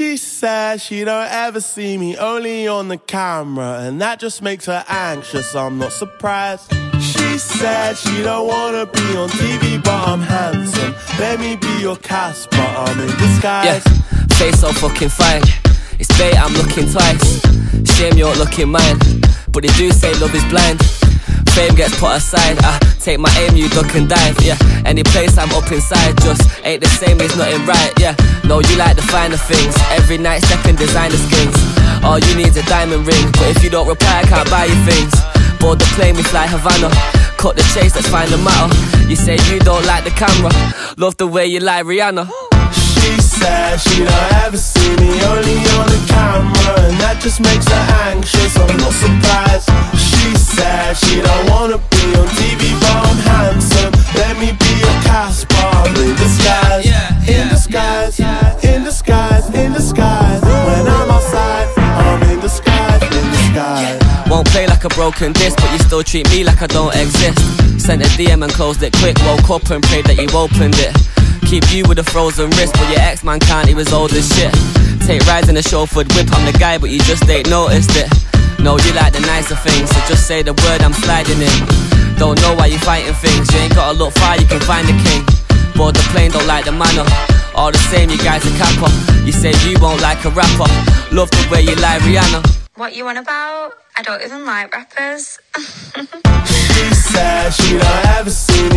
She says she don't ever see me, only on the camera, and that just makes her anxious. I'm not surprised. She said she don't wanna be on TV, but I'm handsome. Let me be your Casper, I'm in disguise. Yeah, face so fucking fine. It's bait, I'm looking twice. Shame you're looking mine. But they do say love is blind. Fame gets put aside. I take my aim, you duck and dive. Yeah, any place I'm up inside just ain't the same. There's nothing right. Yeah, no, you like the finer things. Every night stepping designer skins. All you need a diamond ring. But if you don't reply, I can't buy you things. Board the plane, we fly Havana. Cut the chase, let's find the matter. You say you don't like the camera. Love the way you like Rihanna. She said she don't ever see me, only on the camera, and that just makes her anxious. I'm not surprised. She said she don't wanna be on TV, but I'm handsome. Let me be your Casper. I'm in disguise, in disguise, in disguise, in disguise. When I'm outside, I'm in disguise, in disguise. Won't play like a broken disc, but you still treat me like I don't exist. Sent a DM and closed it quick, woke up and prayed that you opened it. Keep you with a frozen wrist, but your ex man can't, he was old as shit. Take rides in a chauffeured whip, I'm the guy, but you just ain't noticed it. No, you like the nicer things, so just say the word, I'm sliding in. Don't know why you fighting things, you ain't gotta look far, you can find the king. Board the plane, don't like the manner. All the same, you guys are capper. You say you won't like a rapper. Love the way you like Rihanna. What you on about? I don't even like rappers. She said she don't ever see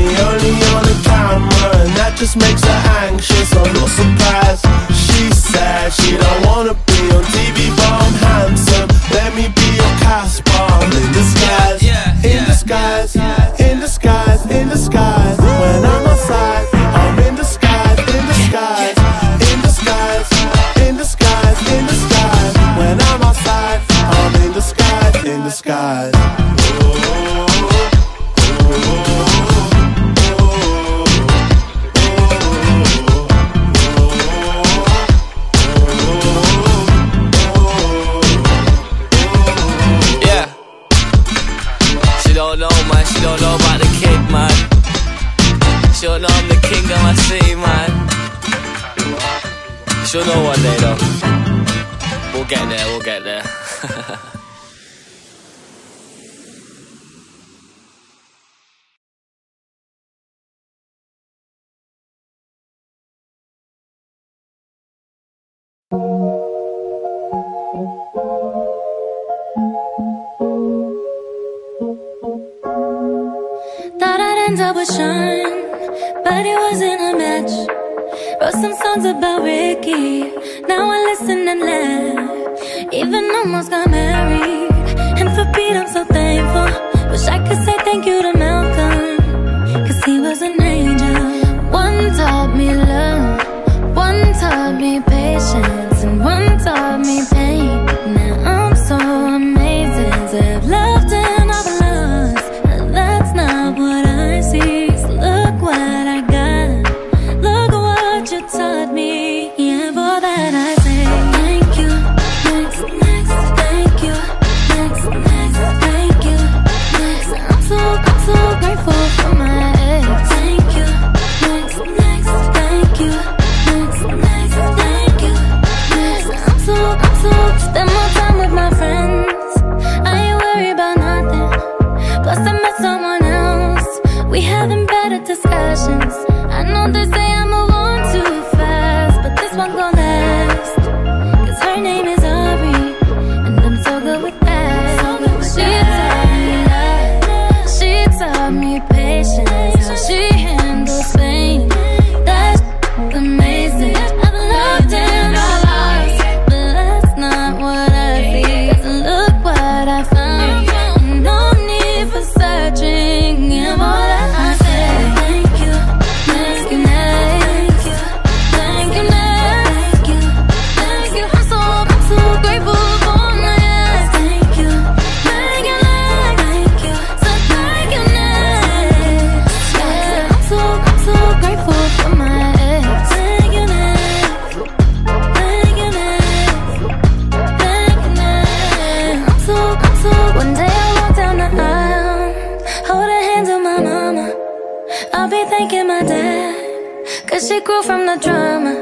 from the drama.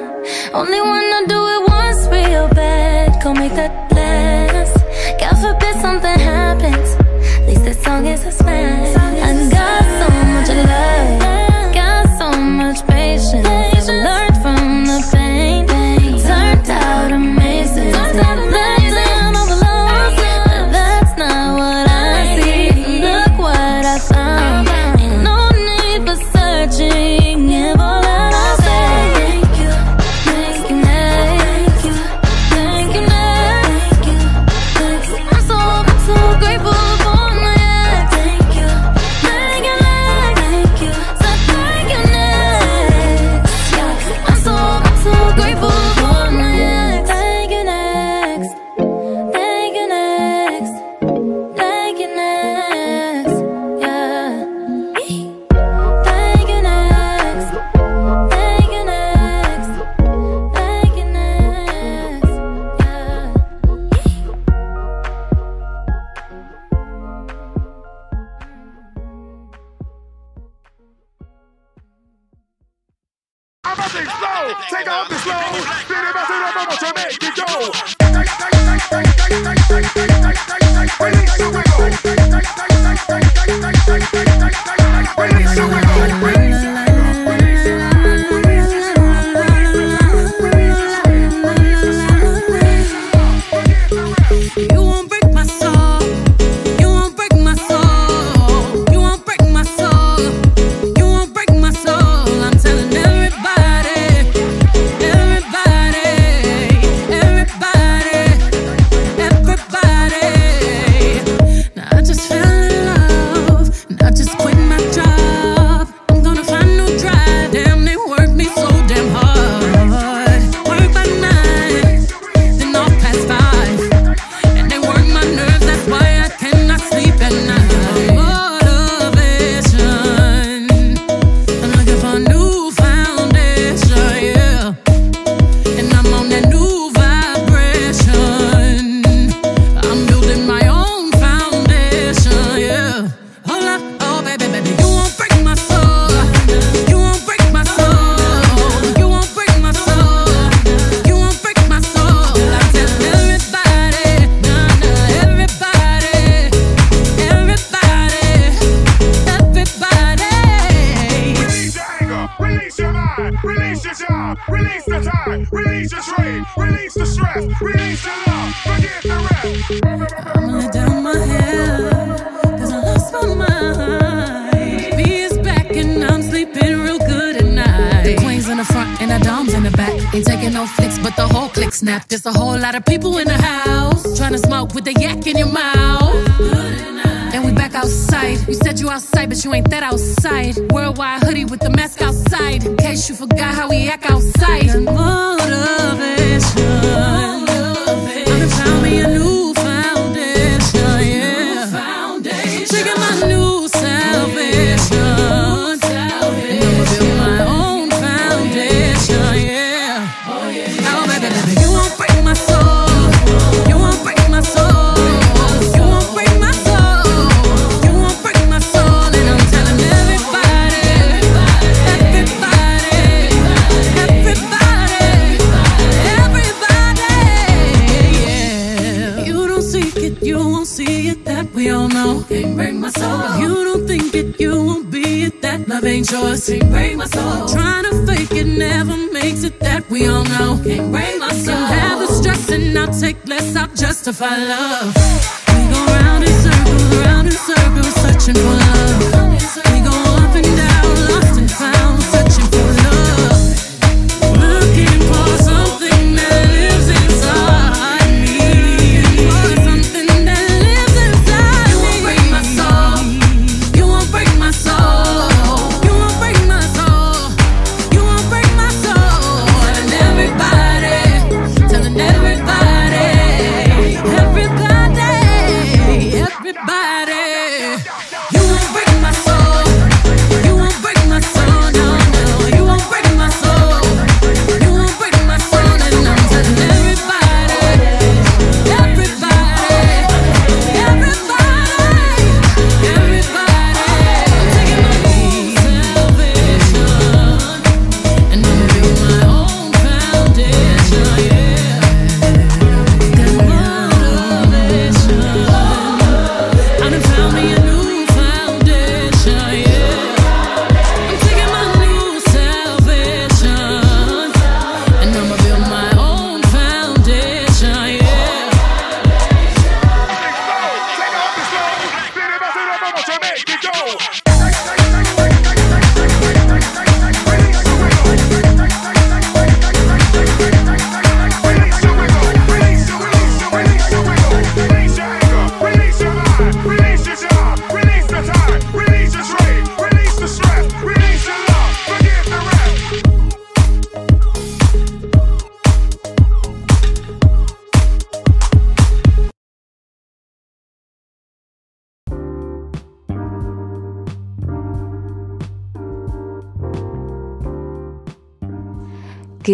Only wanna do it once real bad Go make that last. God forbid something happens. At least this song is a smash. to find love. We go round in circles, round in circles, searching for love.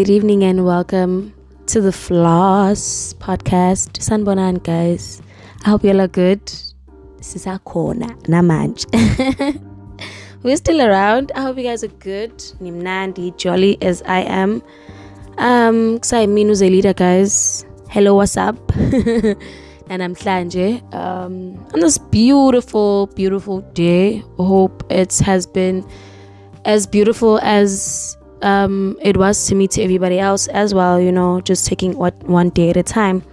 Good evening and welcome to the Floss podcast. Sanbonan, guys. I hope you all are good. This is our corner, Namanj. We're still around. I hope you guys are good. Nimnandi, jolly as I am. Um, Saiminu Zelida, guys. Hello, what's up? and I'm Klanje. Um, on this beautiful, beautiful day, I hope it has been as beautiful as um it was to me to everybody else as well you know just taking what one day at a time.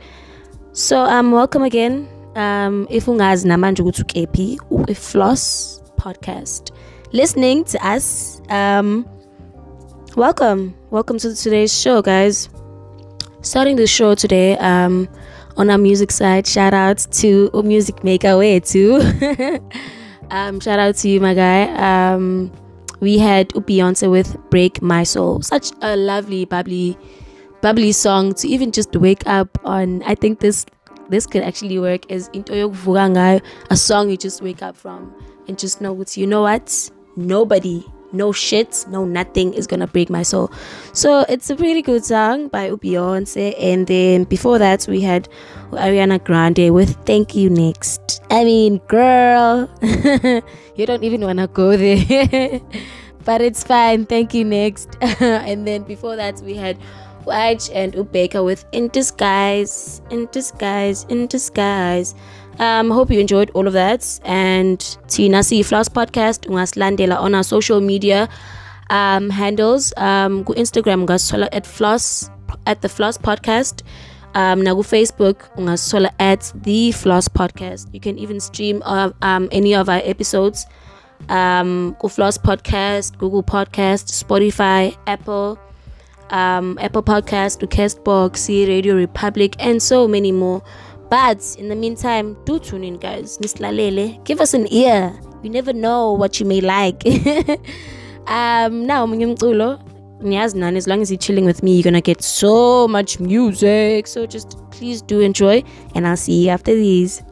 So um welcome again. Um if ungazi namanje ukuthi ukephi floss podcast. Listening to us um welcome. Welcome to today's show guys. Starting the show today um on our music side shout out to music maker way too. Um shout out to you my guy. Um we had Beyonce with Break My Soul. Such a lovely, bubbly, bubbly song to even just wake up on. I think this this could actually work as into a song you just wake up from and just know what you know what nobody no shit no nothing is gonna break my soul so it's a pretty good song by Beyonce and then before that we had Ariana Grande with Thank You Next I mean girl you don't even wanna go there but it's fine thank you next and then before that we had Waj and Ubeka with In Disguise, In Disguise, In Disguise. Um, hope you enjoyed all of that. And Tina C Floss Podcast, ungaslandela on our social media um, handles. Um, go Instagram ungasithola at Floss at the Floss Podcast. Um, now go Facebook ungasithola at the Floss Podcast. You can even stream uh, um, any of our episodes. Um, go Floss Podcast, Google Podcast, Spotify, Apple um, Apple Podcast, Castbox, Radio Republic, and so many more. But in the meantime, do tune in, guys. Nislalele, give us an ear. You never know what you may like. um, now, Mungimtulo, Nyaznan, as long as you're chilling with me, you're gonna get so much music. So just please do enjoy, and I'll see you after these.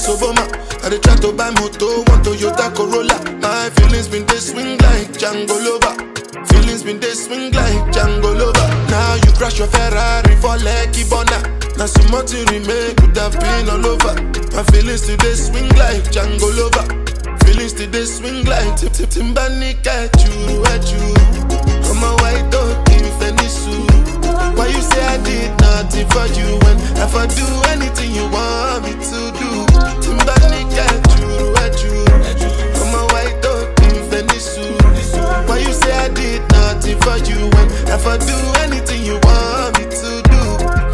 Miss Obama. I dey try to buy moto, one Toyota Corolla. My feelings been they swing like Django Lover. Feelings been they swing like Django Lover. Now you crash your Ferrari for Lucky Bona. Now so much you remain could have been all over. My feelings today swing like Django Lover. Feelings today swing like Tip Tip Timbani catch you, at you. I'm a white dog. say I did nothing for you And if I do anything you want me to do. Timbani get you, at you I'm a white dog in Venice Why you say I did nothing for you And if I do anything you want me to do?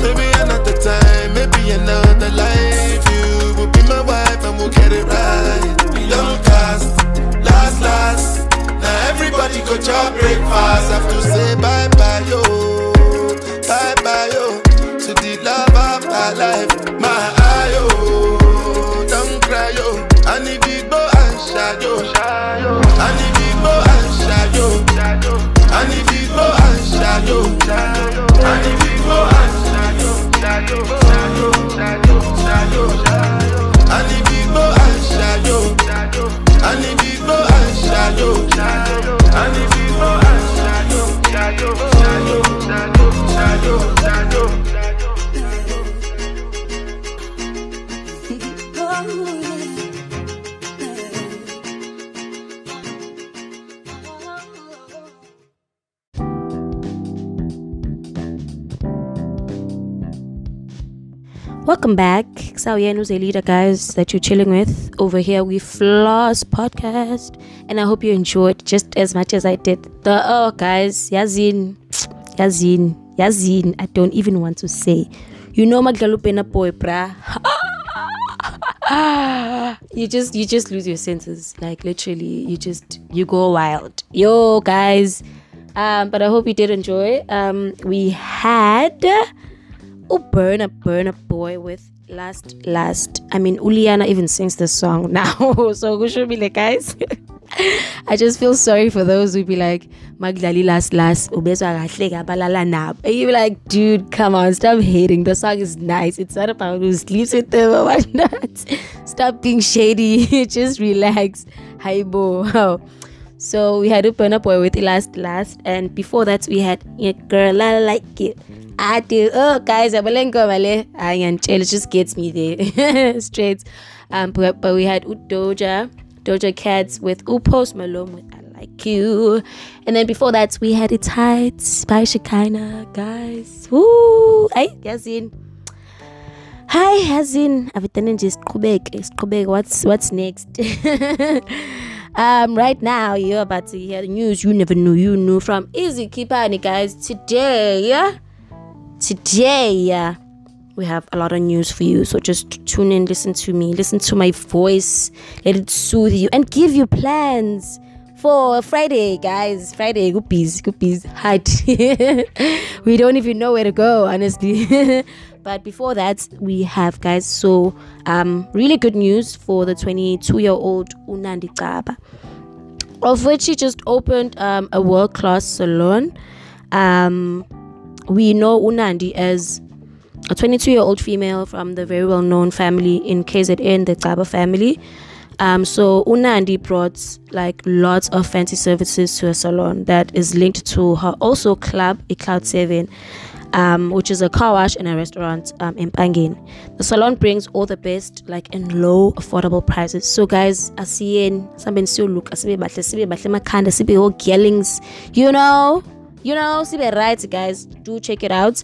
Maybe another time, maybe another life. You will be my wife and we'll get it right. Young cast, last, last. Now everybody go to breakfast. Have to say bye-bye, yo. I need big boy and shadow. I need big boy and shadow. Shadow, shadow, shadow, shadow. I need big boy and shadow. I need Welcome back. Xaoyen was a leader, guys, that you're chilling with. Over here, we floss podcast. And I hope you enjoyed just as much as I did. The oh guys, Yazin, Yazin, Yazin. I don't even want to say. You know Magdalupena boy, brah. you just you just lose your senses. Like literally, you just you go wild. Yo, guys. Um, but I hope you did enjoy. Um, we had Oh, Burner Boy with Last Last. I mean, Uliana even sings the song now. so go show me the guys. I just feel sorry for those who be like, Magdali last last, ubezwa kahle kabalala nabo. And you be like, dude, come on, stop hating. The song is nice. It's not about who sleeps with them or whatnot. Stop being shady. just relax. Hi, bo. So we had Upana Boy with Last Last, and before that we had a girl I like it. I do. Oh, guys, I'm male. I am it just gets me there straight. Um, but, but we had Udoja, Doja Cats with Upos Malone with I Like You, and then before that we had It Tight by Shekinah, guys. Woo! Hey, Yazin. Hi, Yazin. Avitane just siqhubeke. What's what's next? Um, right now, you're about to hear the news you never knew you knew from Easy Kipani, guys. Today, today, we have a lot of news for you. So just tune in, listen to me, listen to my voice, let it soothe you, and give you plans for Friday, guys. Friday, goopies, goopies, hot. we don't even know where to go, honestly. but before that, we have, guys, so um, really good news for the 22 year old Unandi Kaba, of which he just opened um, a world class salon. Um, we know Unandi as a 22 year old female from the very well known family in KZN, the Kaba family. Um, so Unandi brought like lots of fancy services to a salon that is linked to her also club, a Cloud Seven, um, which is a car wash and a restaurant um, in Pangin. The salon brings all the best, like in low, affordable prices. So guys, asiyen samben siyo look, asibe bahle, sibe bahle makanda, sibe all yellings, you know, you know, sibe right, guys. Do check it out.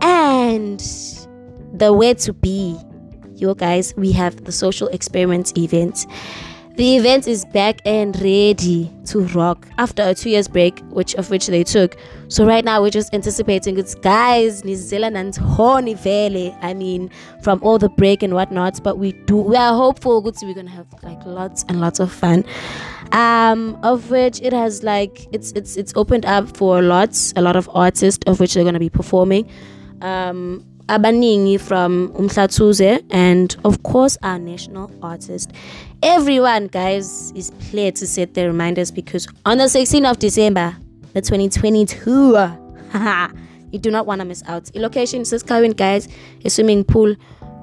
And the way to be yo guys we have the social experiment event the event is back and ready to rock after a two years break which of which they took. So right now we're just anticipating it's guys nizela nantoni vele i mean from all the break and whatnot. But we do we are hopeful good we're gonna have like lots and lots of fun. Um of which it has like it's it's it's opened up for lots a lot of artists of which they're gonna be performing. Um abaningi from Umhlatuze and of course our national artist. Everyone guys is clear to set their reminders because on the 16th of December, the 2022, you do not want to miss out. The location is current guys, a swimming pool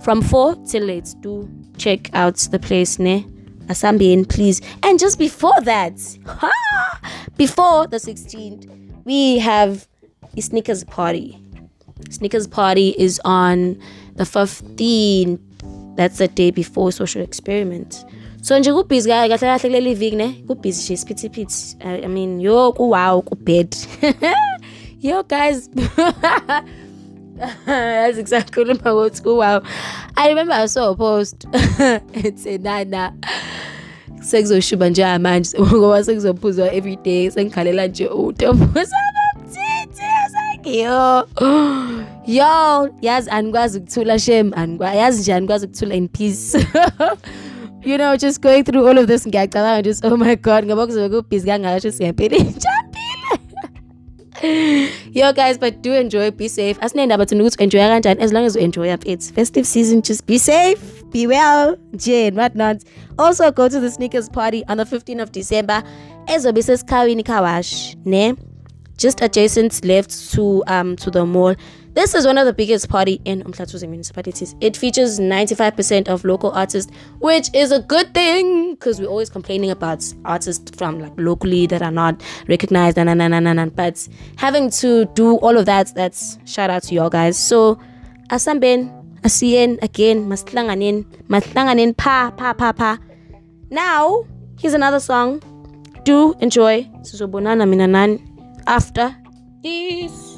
from 4 till 8. Do check out the place ne. Asambien, please. And just before that, before the 16th, we have a sneakers party. Sneakers Party is on the 15th. That's the day before social experiment. So nje kubhizi kahle kahle kuleli viki ne? Kubhizi nje isipithi pithi I mean yo kuwow kubed yo guys. That's exactly what kuwow. I remember I saw a post. It said nana sekuzoshuba nje manje ngoba sekuzophuzwa every day. Sengikhalela nje utombuza yo yo yazi anikwazi ukuthula shem yazi nje anikwazi ukuthula in peace you know just going through all of this ngiyacabanga just oh my god ngoba kuzobe kubhizi kangaka sho siyaphela injaphile Yo guys, but do enjoy, be safe. Asinendaba thina ukuthi enjoy kanjani as long as you enjoy up it's festive season just be safe, be well, nje and whatnot. Also go to the sneakers party on the 15th of December. Ezobe sesikhaweni kawash, ne? Just adjacent left to um to the mall. This is one of the biggest party in Umhlatuze municipalities. It features 95% of local artists, which is a good thing because we're always complaining about artists from like locally that are not recognized and, and, and, and, but having to do all of that, that's shout out to y'all guys. So asamben, asien again, maslanganin, maslanganin pa pa pa pa. Now, here's another song. Do enjoy. Sizobonana mina nani after this.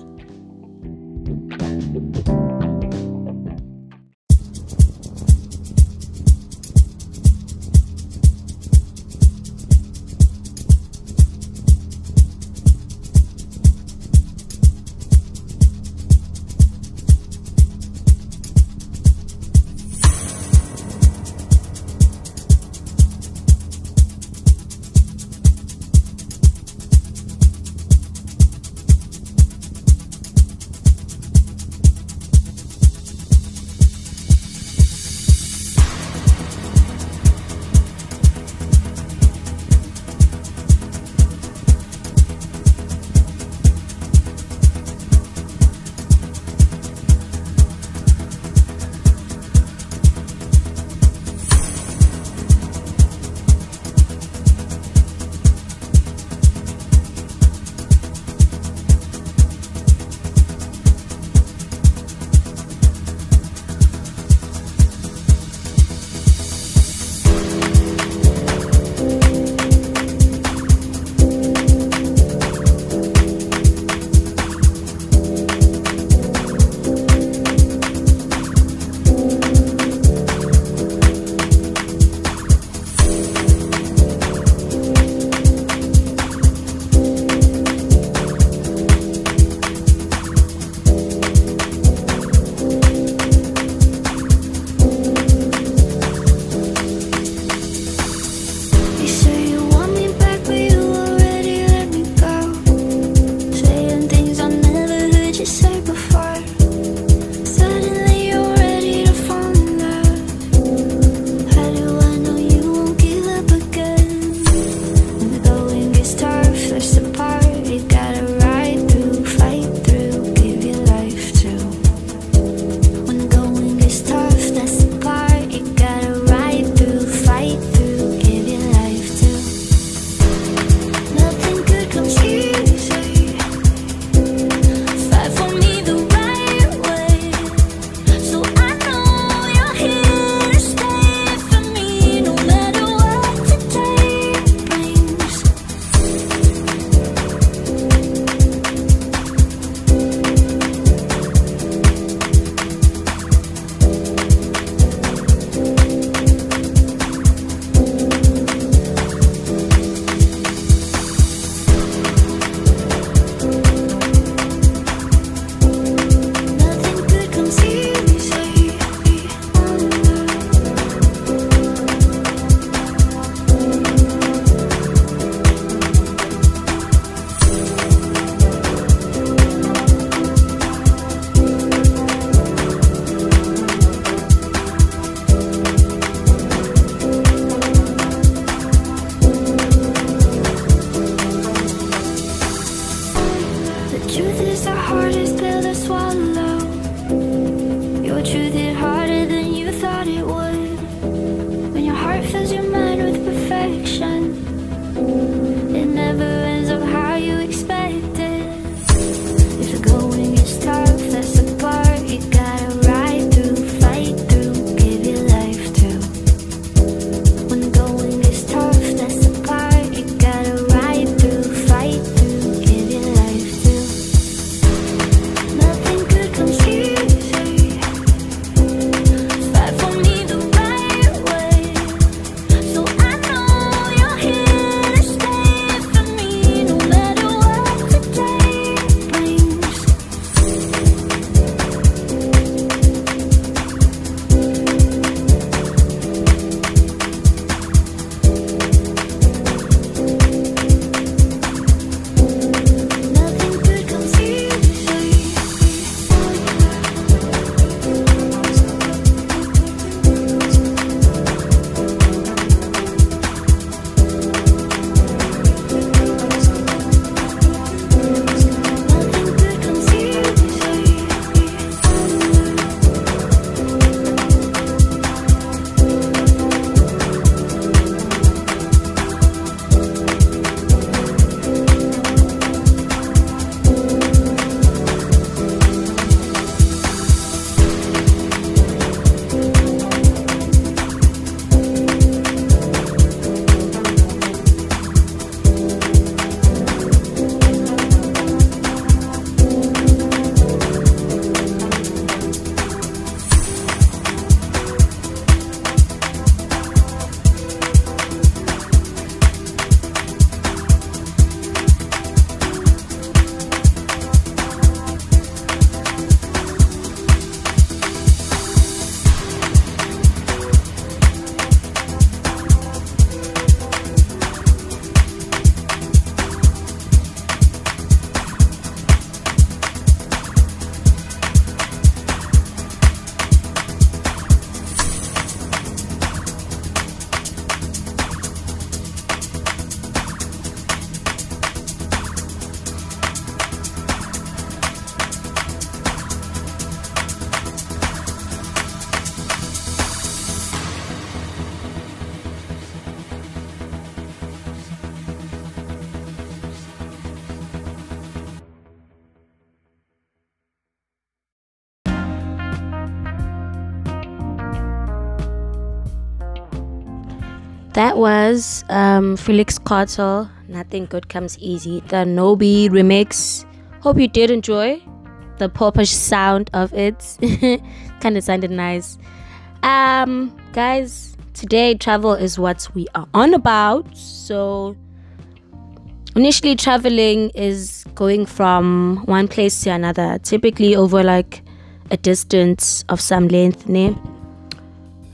Was um, Felix Cartel. Nothing good comes easy. The Nobi remix. Hope you did enjoy the popish sound of it. kind of sounded nice. Um, guys, today travel is what we are on about. So, initially, traveling is going from one place to another, typically over like a distance of some length. Ne?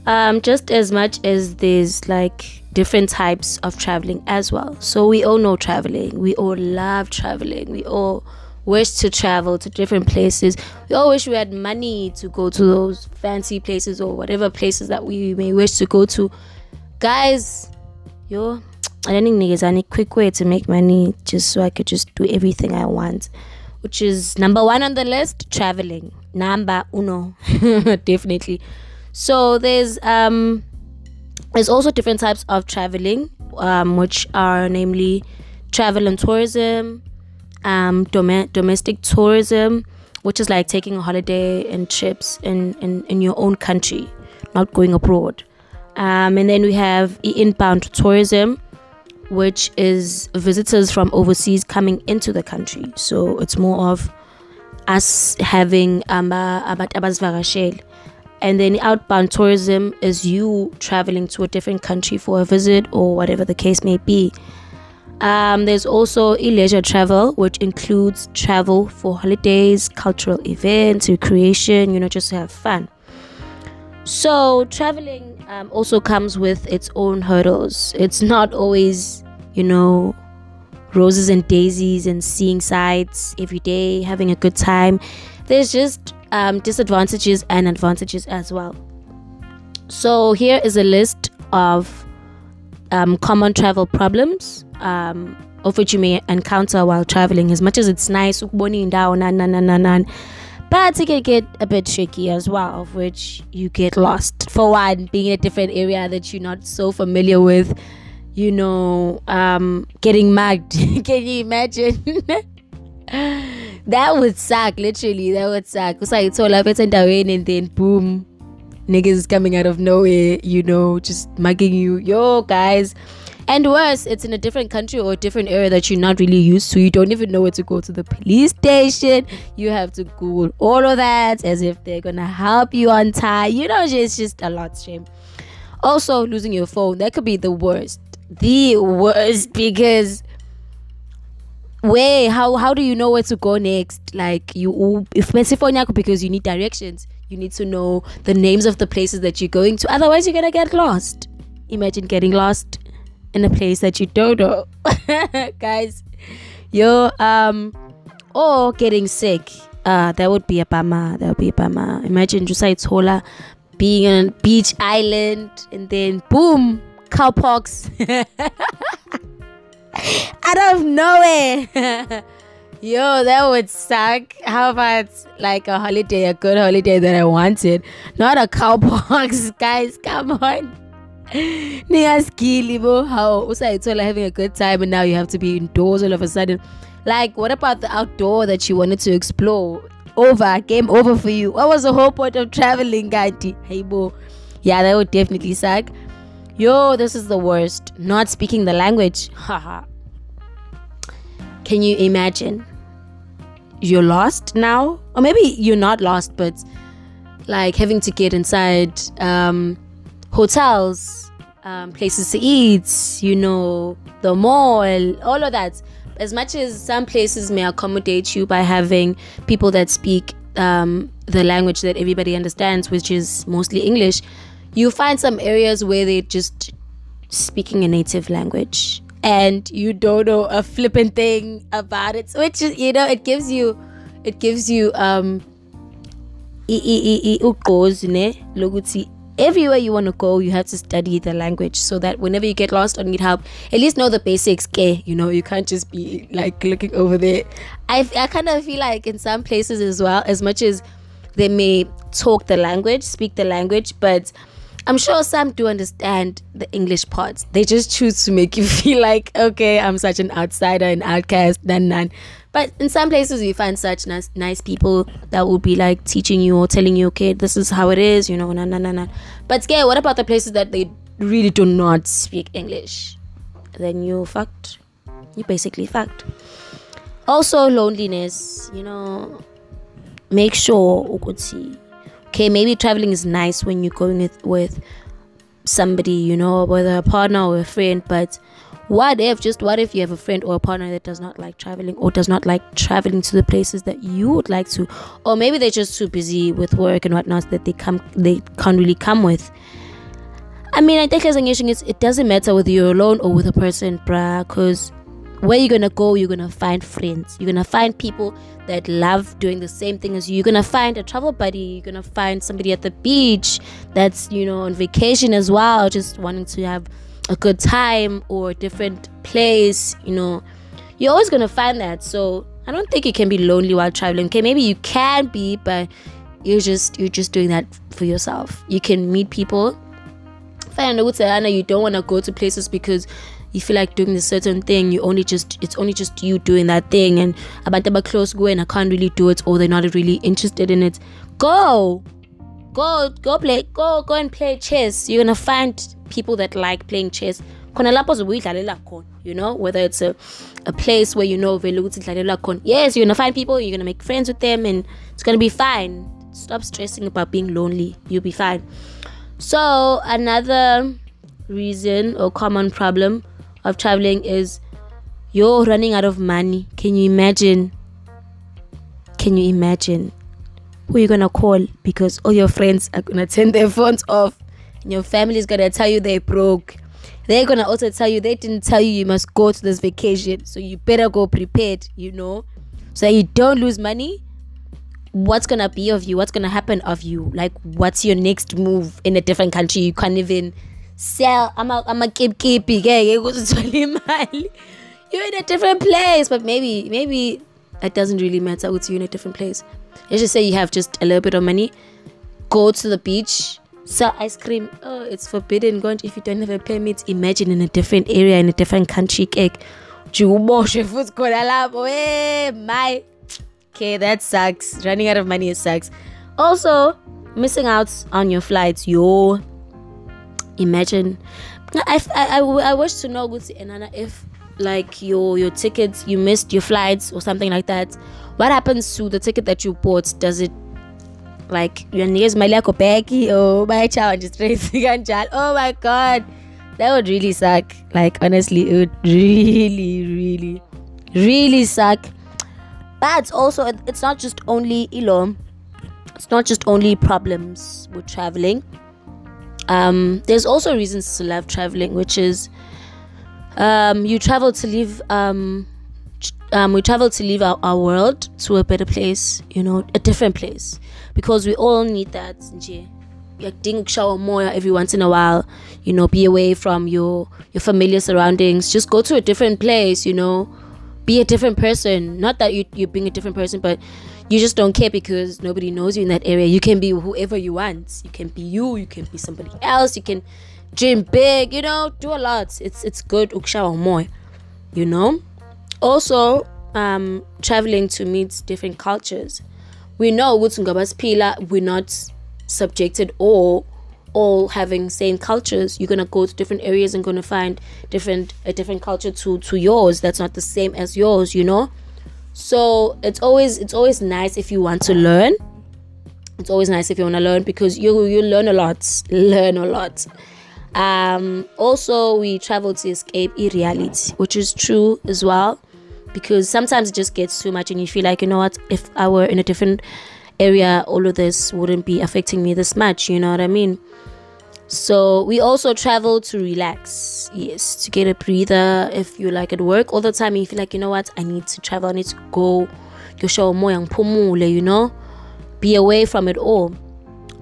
um, just as much as there's like different types of traveling as well. So we all know traveling. We all love traveling. We all wish to travel to different places. We all wish we had money to go to those fancy places or whatever places that we may wish to go to. Guys, yo, I don't think niggas any quick way to make money just so I could just do everything I want. Which is number one on the list, traveling. Number uno. Definitely. So there's um there's also different types of traveling, um, which are namely travel and tourism, um, dom- domestic tourism, which is like taking a holiday and trips in, in, in your own country, not going abroad. Um, and then we have i- inbound tourism, which is visitors from overseas coming into the country. So it's more of us having abantu abasivakashele. And then outbound tourism is you traveling to a different country for a visit or whatever the case may be. Um, there's also leisure travel, which includes travel for holidays, cultural events, recreation, you know, just to have fun. So, traveling um, also comes with its own hurdles. It's not always, you know, roses and daisies and seeing sights every day, having a good time. There's just um, disadvantages and advantages as well. So, here is a list of um, common travel problems um, of which you may encounter while traveling. As much as it's nice, nan, but it can get a bit tricky as well, of which you get lost. For one, being in a different area that you're not so familiar with, you know, um, getting mugged. can you imagine? that would suck, literally. That would suck. So love it and and then boom, niggas coming out of nowhere, you know, just mugging you. Yo, guys. And worse, it's in a different country or a different area that you're not really used to. You don't even know where to go to the police station. You have to Google all of that as if they're gonna help you untie. You know, it's just a lot shame. Also, losing your phone that could be the worst. The worst because where? How how do you know where to go next? Like you if phone yako because you need directions you need to know the names of the places that you're going to. Otherwise you're gonna get lost. Imagine getting lost in a place that you don't know. Guys yo um or getting sick. Uh that would be a bummer. That would be a bummer. Imagine Tola being on a beach island and then boom cowpox. out of nowhere. Yo, that would suck. How about like a holiday, a good holiday that I wanted, not a cowpox, guys? Come on. Niggas kill how usayithola having a good time and now you have to be indoors all of a sudden. Like, what about the outdoor that you wanted to explore? Over, game over for you. What was the whole point of traveling, Ganti? Hey, bo. Yeah, that would definitely suck. Yo, this is the worst. Not speaking the language. Haha. Can you imagine? You're lost now? Or maybe you're not lost, but like having to get inside um, hotels, um, places to eat, you know, the mall, all of that. As much as some places may accommodate you by having people that speak um, the language that everybody understands, which is mostly English, you find some areas where they're just speaking a native language and you don't know a flippant thing about it. Which you know it gives you it gives you um everywhere you want to go you have to study the language so that whenever you get lost or need help at least know the basics ke? You know you can't just be like looking over there. I, I kind of feel like in some places as well as much as they may talk the language speak the language but I'm sure some do understand the English parts. They just choose to make you feel like, okay, I'm such an outsider, an outcast, nan nan. But in some places, you find such nice, nice people that will be like teaching you or telling you, okay, this is how it is, you know, nan nan nan nan. But yeah, what about the places that they really do not speak English, then you fucked. You basically fucked. Also, loneliness. You know, make sure ukuthi okay maybe traveling is nice when you're going with, with somebody you know whether a partner or a friend but what if just what if you have a friend or a partner that does not like traveling or does not like traveling to the places that you would like to? Or maybe they're just too busy with work and whatnot that they come they can't really come with. I mean, I think as a is it doesn't matter whether you're alone or with a person, bruh, because where you're gonna go, you're gonna find friends. You're gonna find people that love doing the same thing as you. You're gonna find a travel buddy. You're gonna find somebody at the beach that's, you know, on vacation as well, just wanting to have a good time or a different place, you know. You're always gonna find that. So I don't think you can be lonely while traveling. Okay, maybe you can be, but you're just you're just doing that for yourself. You can meet people fine ukuthi Anna you don't want to go to places because you feel like doing a certain thing you only just it's only just you doing that thing. And abantu abaclose kuwe and I can't really do it or they're not really interested in it. Go! Go go play go go and play chess. You're gonna find people that like playing chess. Khona lapho zobe uyidlalela khona you know whether it's a, a place where you know vele ukuthi idlalela khona. Yes you're gonna find people you're gonna make friends with them and it's gonna be fine. Stop stressing about being lonely you'll be fine. So, another reason or common problem of traveling is you're running out of money. Can you imagine? Can you imagine? Who you're gonna call? Because all your friends are gonna turn their phones off. And your family is gonna tell you they're broke. They're gonna also tell you they didn't tell you you must go to this vacation, so you better go prepared, you know, so that you don't lose money what's gonna be of you? What's gonna happen of you? Like what's your next move in a different country? You can't even sell i'm a i'm a keep keep you're in a different place but maybe maybe it doesn't really matter with you in a different place let's just say you have just a little bit of money go to the beach sell ice cream oh it's forbidden going if you don't have a permit imagine in a different area in a different country cake my Okay, that sucks. Running out of money sucks. Also, missing out on your flights. Yo, imagine. I, I, I, wish to know, Guti Enana, if like your your tickets, you missed your flights or something like that. What happens to the ticket that you bought? Does it like your niggas my yako peki or my child just Oh my god. That would really suck. Like honestly, it would really, really, really suck but also it's not just only ilo it's not just only problems with traveling um, there's also reasons to love traveling which is um, you travel to live um, um, we travel to leave our, our world to a better place you know a different place. Because we all need that yakudinga shower more every once in a while you know be away from your your familiar surroundings. Just go to a different place you know. Be a different person. Not that you, you're being a different person, but you just don't care because nobody knows you in that area. You can be whoever you want. You can be you. You can be somebody else. You can dream big. You know, do a lot. It's it's good. Ukshawa more. You know. Also, um, traveling to meet different cultures. We know pila. We're not subjected or all having same cultures you're gonna go to different areas and gonna find different a different culture to to yours that's not the same as yours you know so it's always it's always nice if you want to learn. It's always nice if you want to learn because you you learn a lot learn a lot. Um also we travel to escape irreality which is true as well because sometimes it just gets too much and you feel like you know what if i were in a different area all of this wouldn't be affecting me this much you know what i mean? So we also travel to relax. Yes, to get a breather. If you like at work all the time and you feel like, you know what, I need to travel, I need to go. show you know, be away from it all.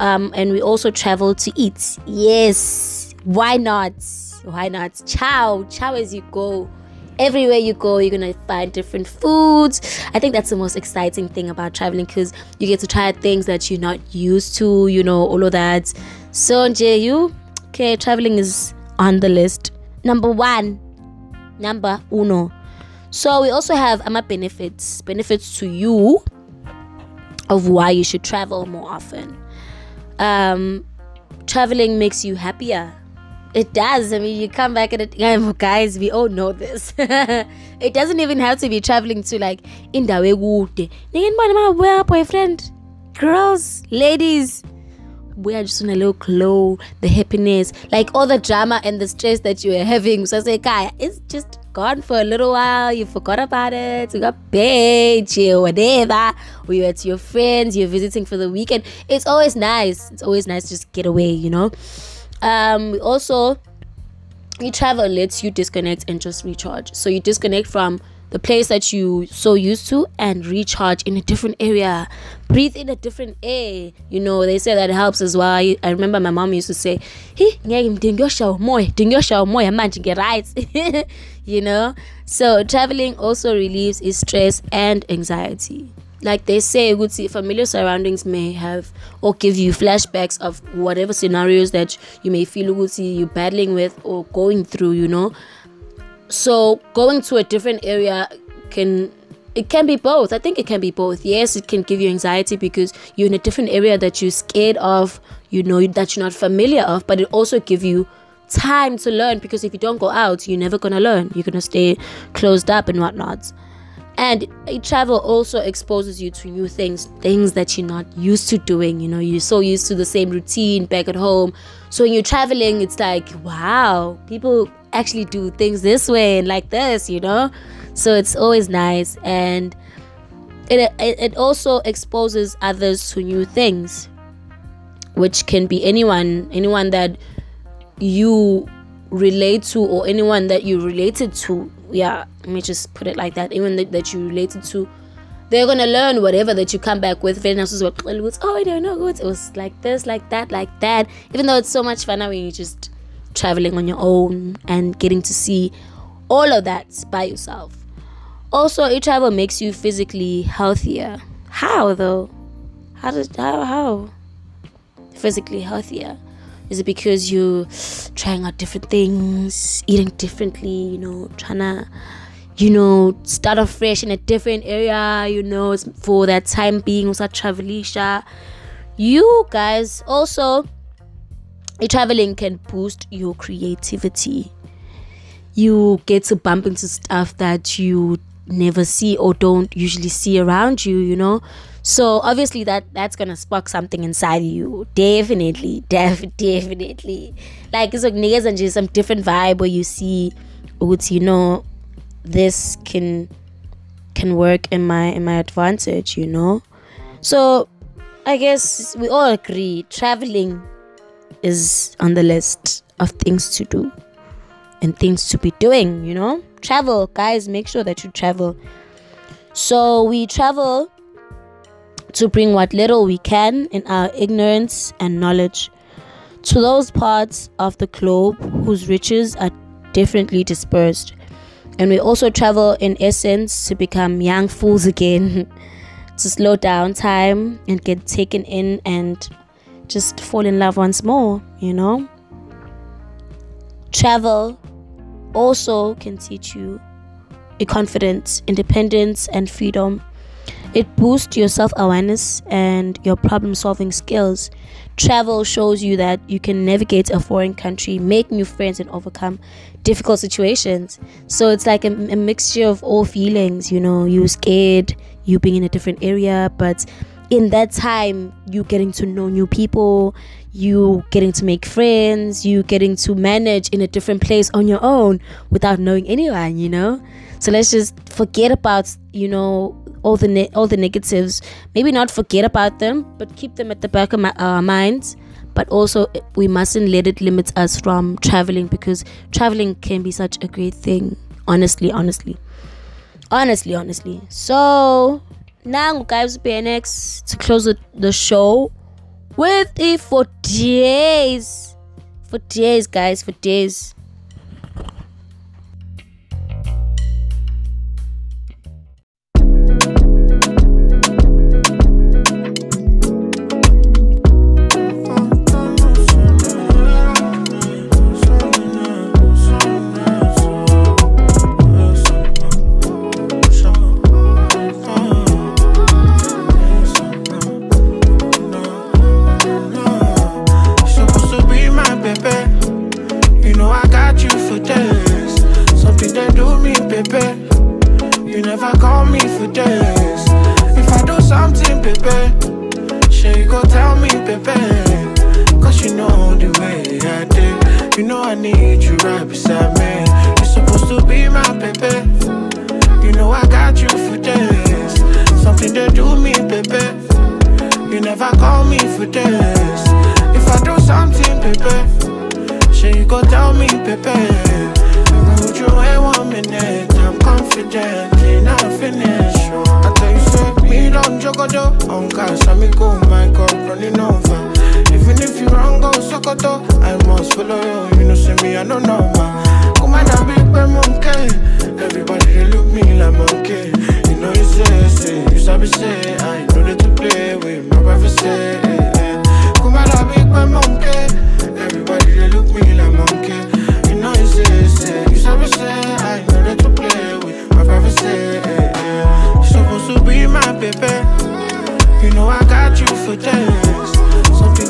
Um, and we also travel to eat. Yes, why not? Why not? Ciao, ciao as you go. Everywhere you go, you're gonna find different foods. I think that's the most exciting thing about traveling because you get to try things that you're not used to, you know, all of that. So, JU, okay, traveling is on the list. Number one, number uno. So, we also have AMA benefits, benefits to you of why you should travel more often. Um, traveling makes you happier. It does. I mean, you come back and it, guys, we all know this. it doesn't even have to be traveling to like indawe kude. Ningin boyfriend, girls, ladies. Are just little glow, the happiness, like all the drama and the stress that you were having. Kaya, it's just gone for a little while. You forgot about it. You got paid, chill, whatever. Or you're at your friends, you're visiting for the weekend. It's always nice. It's always nice to just get away, you know? Um, also, you travel lets you disconnect and just recharge. So you disconnect from the place that you so used to and recharge in a different area. Breathe in a different air. You know, they say that helps as well. I, remember my mom used to say, "Hey, right." You know, so traveling also relieves stress and anxiety. Like they say, good see familiar surroundings may have or give you flashbacks of whatever scenarios that you may feel good see you battling with or going through. You know, so going to a different area can it can be both. I think it can be both. Yes it can give you anxiety because you're in a different area that you're scared of you know that you're not familiar of but it also give you time to learn because if you don't go out you're never gonna learn. You're gonna stay closed up and whatnot. And travel also exposes you to new things things that you're not used to doing you know you're so used to the same routine back at home. So when you're traveling it's like wow people actually do things this way and like this you know? So it's always nice and it, it, it also exposes others to new things which can be anyone anyone that you relate to or anyone that you related to. Yeah let me just put it like that. Anyone that, that you related to they're gonna learn whatever that you come back with. Very nice. oh I don't know. Good it was like this like that like that. Even though it's so much fun when you just traveling on your own and getting to see all of that by yourself. Also a travel makes you physically healthier. How though? How does how how? Physically healthier. Is it because you're trying out different things, eating differently, you know, trying to, you know, start off fresh in a different area, you know, for that time being, also travelisha. You guys also, traveling can boost your creativity. You get to bump into stuff that you never see or don't usually see around you, you know. So obviously that that's gonna spark something inside you. Definitely, def definitely. Like it's like niggas and just some different vibe where you see what you know this can can work in my in my advantage, you know? So I guess we all agree traveling is on the list of things to do and things to be doing, you know? Travel, guys, make sure that you travel. So we travel to bring what little we can in our ignorance and knowledge to those parts of the globe whose riches are differently dispersed. And we also travel in essence to become young fools again, to slow down time and get taken in and just fall in love once more, you know? Travel also can teach you a confidence, independence, and freedom it boosts your self awareness and your problem solving skills. Travel shows you that you can navigate a foreign country, make new friends, and overcome difficult situations. So it's like a, a mixture of all feelings. You know, you're scared, you being in a different area, but in that time, you getting to know new people, you getting to make friends, you getting to manage in a different place on your own without knowing anyone, you know? So let's just forget about, you know, all the ne- all the negatives. Maybe not forget about them, but keep them at the back of my, our minds. But also, we mustn't let it limit us from traveling because traveling can be such a great thing. Honestly, honestly, honestly, honestly. So now, guys, BNX to close the, the show with it for days, for days, guys, for days. right beside me. You're supposed to be my baby. You know I got you for days. Something to do me, baby. You never call me for days. If I do something, baby, sure you go tell me, baby. Put you in one minute, I'm confident, and I finish. I tell you, say, me don't jogodo. On gas, I'm go, my cup running over. Even if you wrong, go sokoto. I must follow you, you know, see me, I don't know, man. Come on, I big boy monkey. Everybody, they look me like monkey. You know, you say, say, you sabi say, I know that to play with my brother say. Come on, I big boy monkey. Everybody, they look me like monkey. You know, you say, say, you sabi say, I know that to play with my brother say. eh, eh. You supposed to be my baby. You know I got you for days.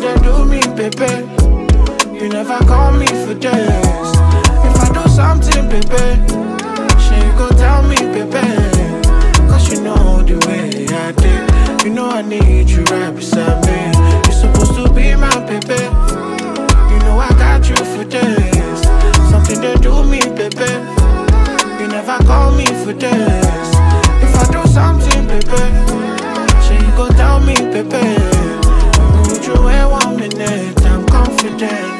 That do me, baby. You never call me for days. If I do something, baby, she go tell me, baby. Cause you know the way I did. You know I need you right beside me. You're supposed to be my baby. You know I got you for days. Something that do me, baby. You never call me for days. If I do something, baby, she go tell me, baby. Minute? I'm confident,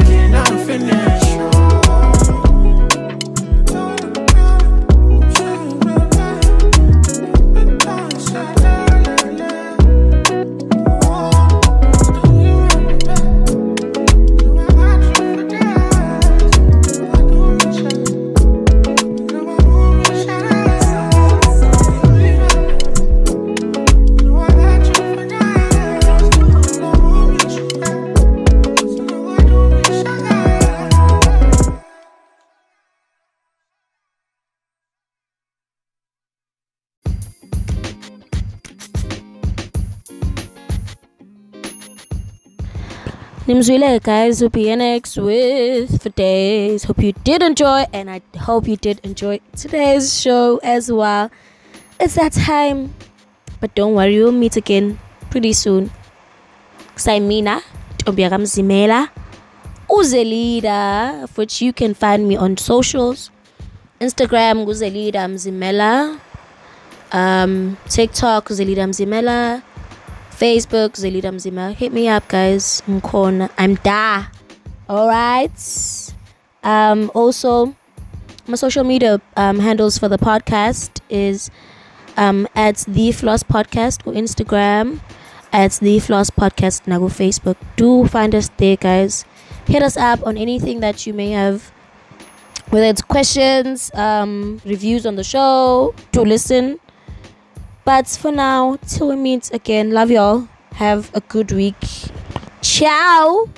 Nimzwile guys will be next with for days. Hope you did enjoy and I hope you did enjoy today's show as well. It's that time. But don't worry, we'll meet again pretty soon. Saimina, Tobiagam Zimela, Uzelida, which you can find me on socials. Instagram, Uzelida Mzimela. Um, TikTok, Uzelida Mzimela. Facebook, Zelida Mzima. Hit me up, guys. Mkona. I'm da. Alright. Um, also, my social media um, handles for the podcast is um, at the Floss Podcast or Instagram at the Floss Podcast Nago Facebook. Do find us there, guys. Hit us up on anything that you may have, whether it's questions, um, reviews on the show, to listen. But for now, till we meet again, love y'all. Have a good week. Ciao.